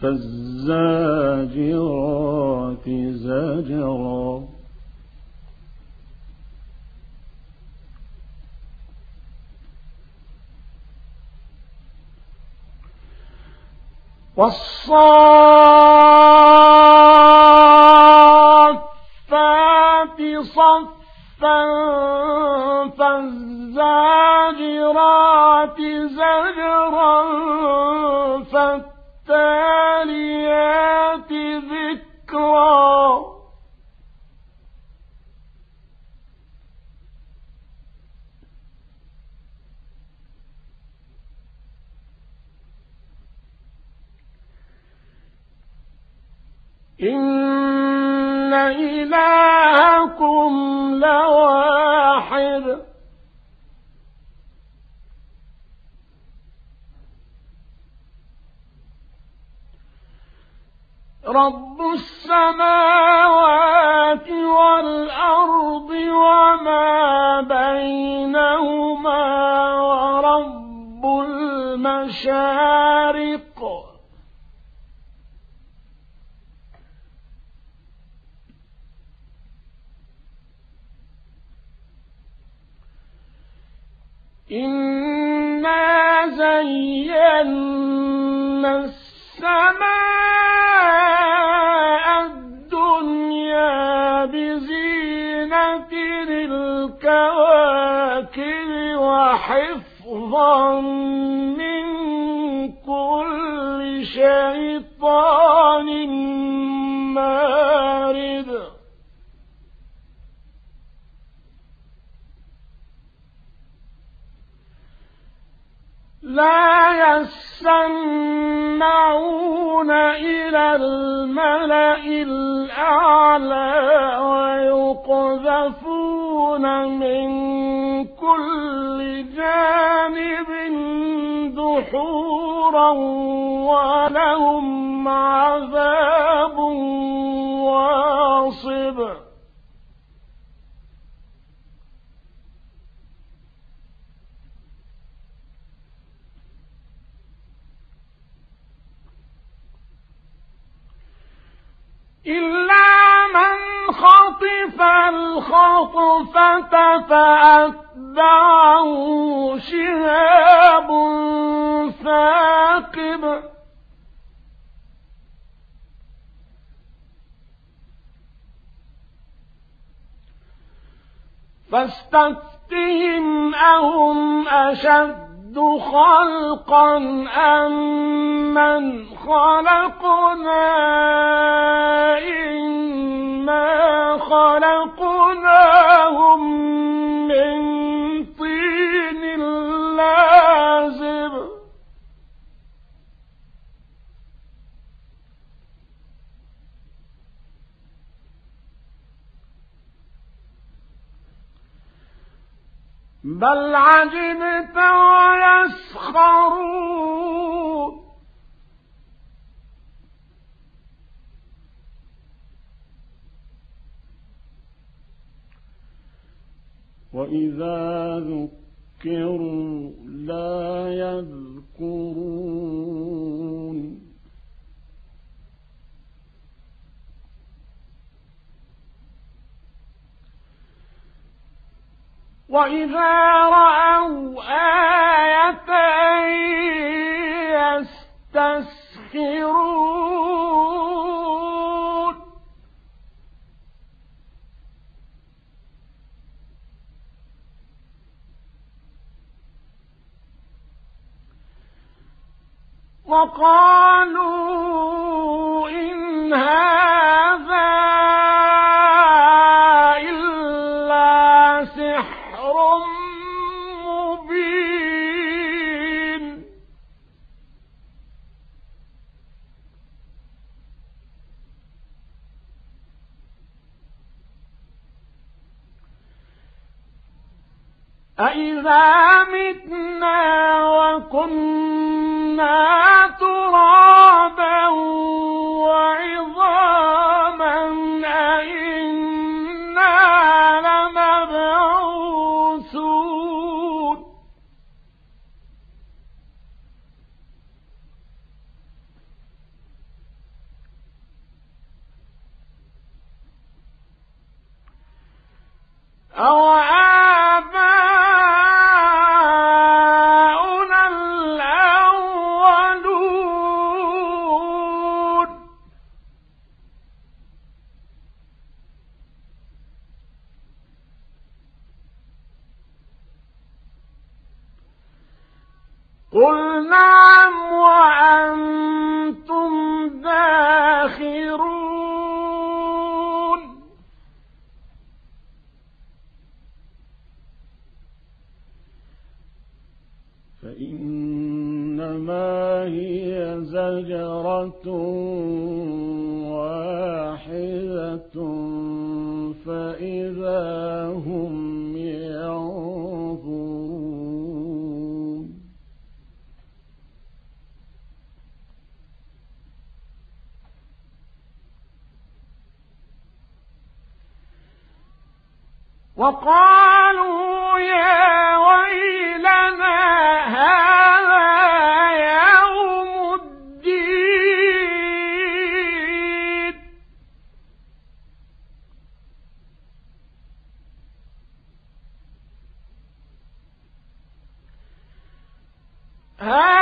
فالزاجرات زجرا. والصافات صفا فالزاجرات إن إلهكم لواحد رب السماوات والأرض وما بينهما ورب المشارق إنا زينا السماء الدنيا بزينة الكواكب وحفظا من كل شيطان مارد لا يسمعون إلى الملأ الأعلى ويقذفون من كل جانب دحورا ولهم عذاب واصب إلا من خطف الخطفة فأتبعه شهاب ثاقب. فاستفتهم أهم أشد خلقا أم من خلقنا خلقناهم من طين لازب بل عجبت ويسخرون وإذا ذكروا لا يذكرون وإذا رأوا آية يستسخرون وقالوا إن هذا إلا سحر مبين. أئذا متنا وكنا ترابا وعظاما أئنا لمبعوثون أو وقالوا يا ويلنا هذا يوم الدين. هذا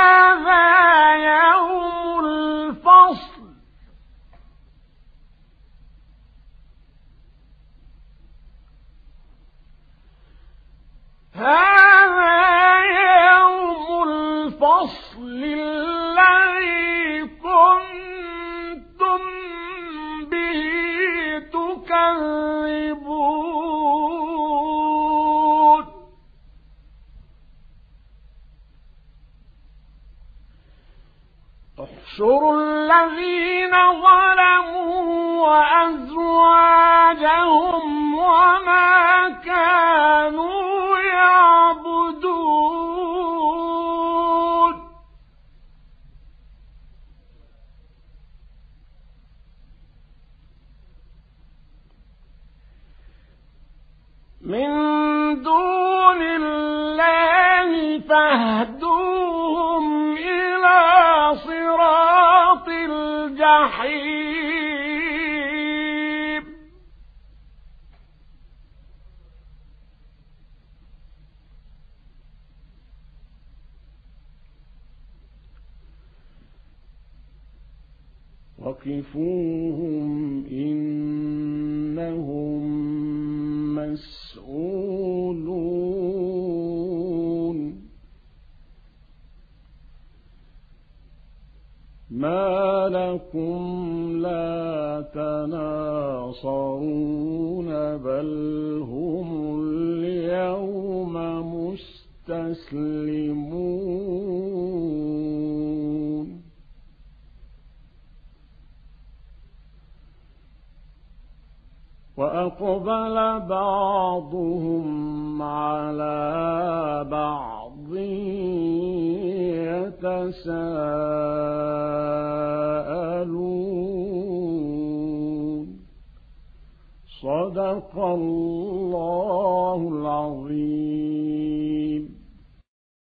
احشروا الذين ظلموا وأزواجهم وما كانوا يعبدون. من دون الله فاهدوهم الجحيم وقفوهم إنهم مسؤولون لكم لا تناصرون بل هم اليوم مستسلمون وأقبل بعضهم على بعض يتساءلون صدق الله العظيم.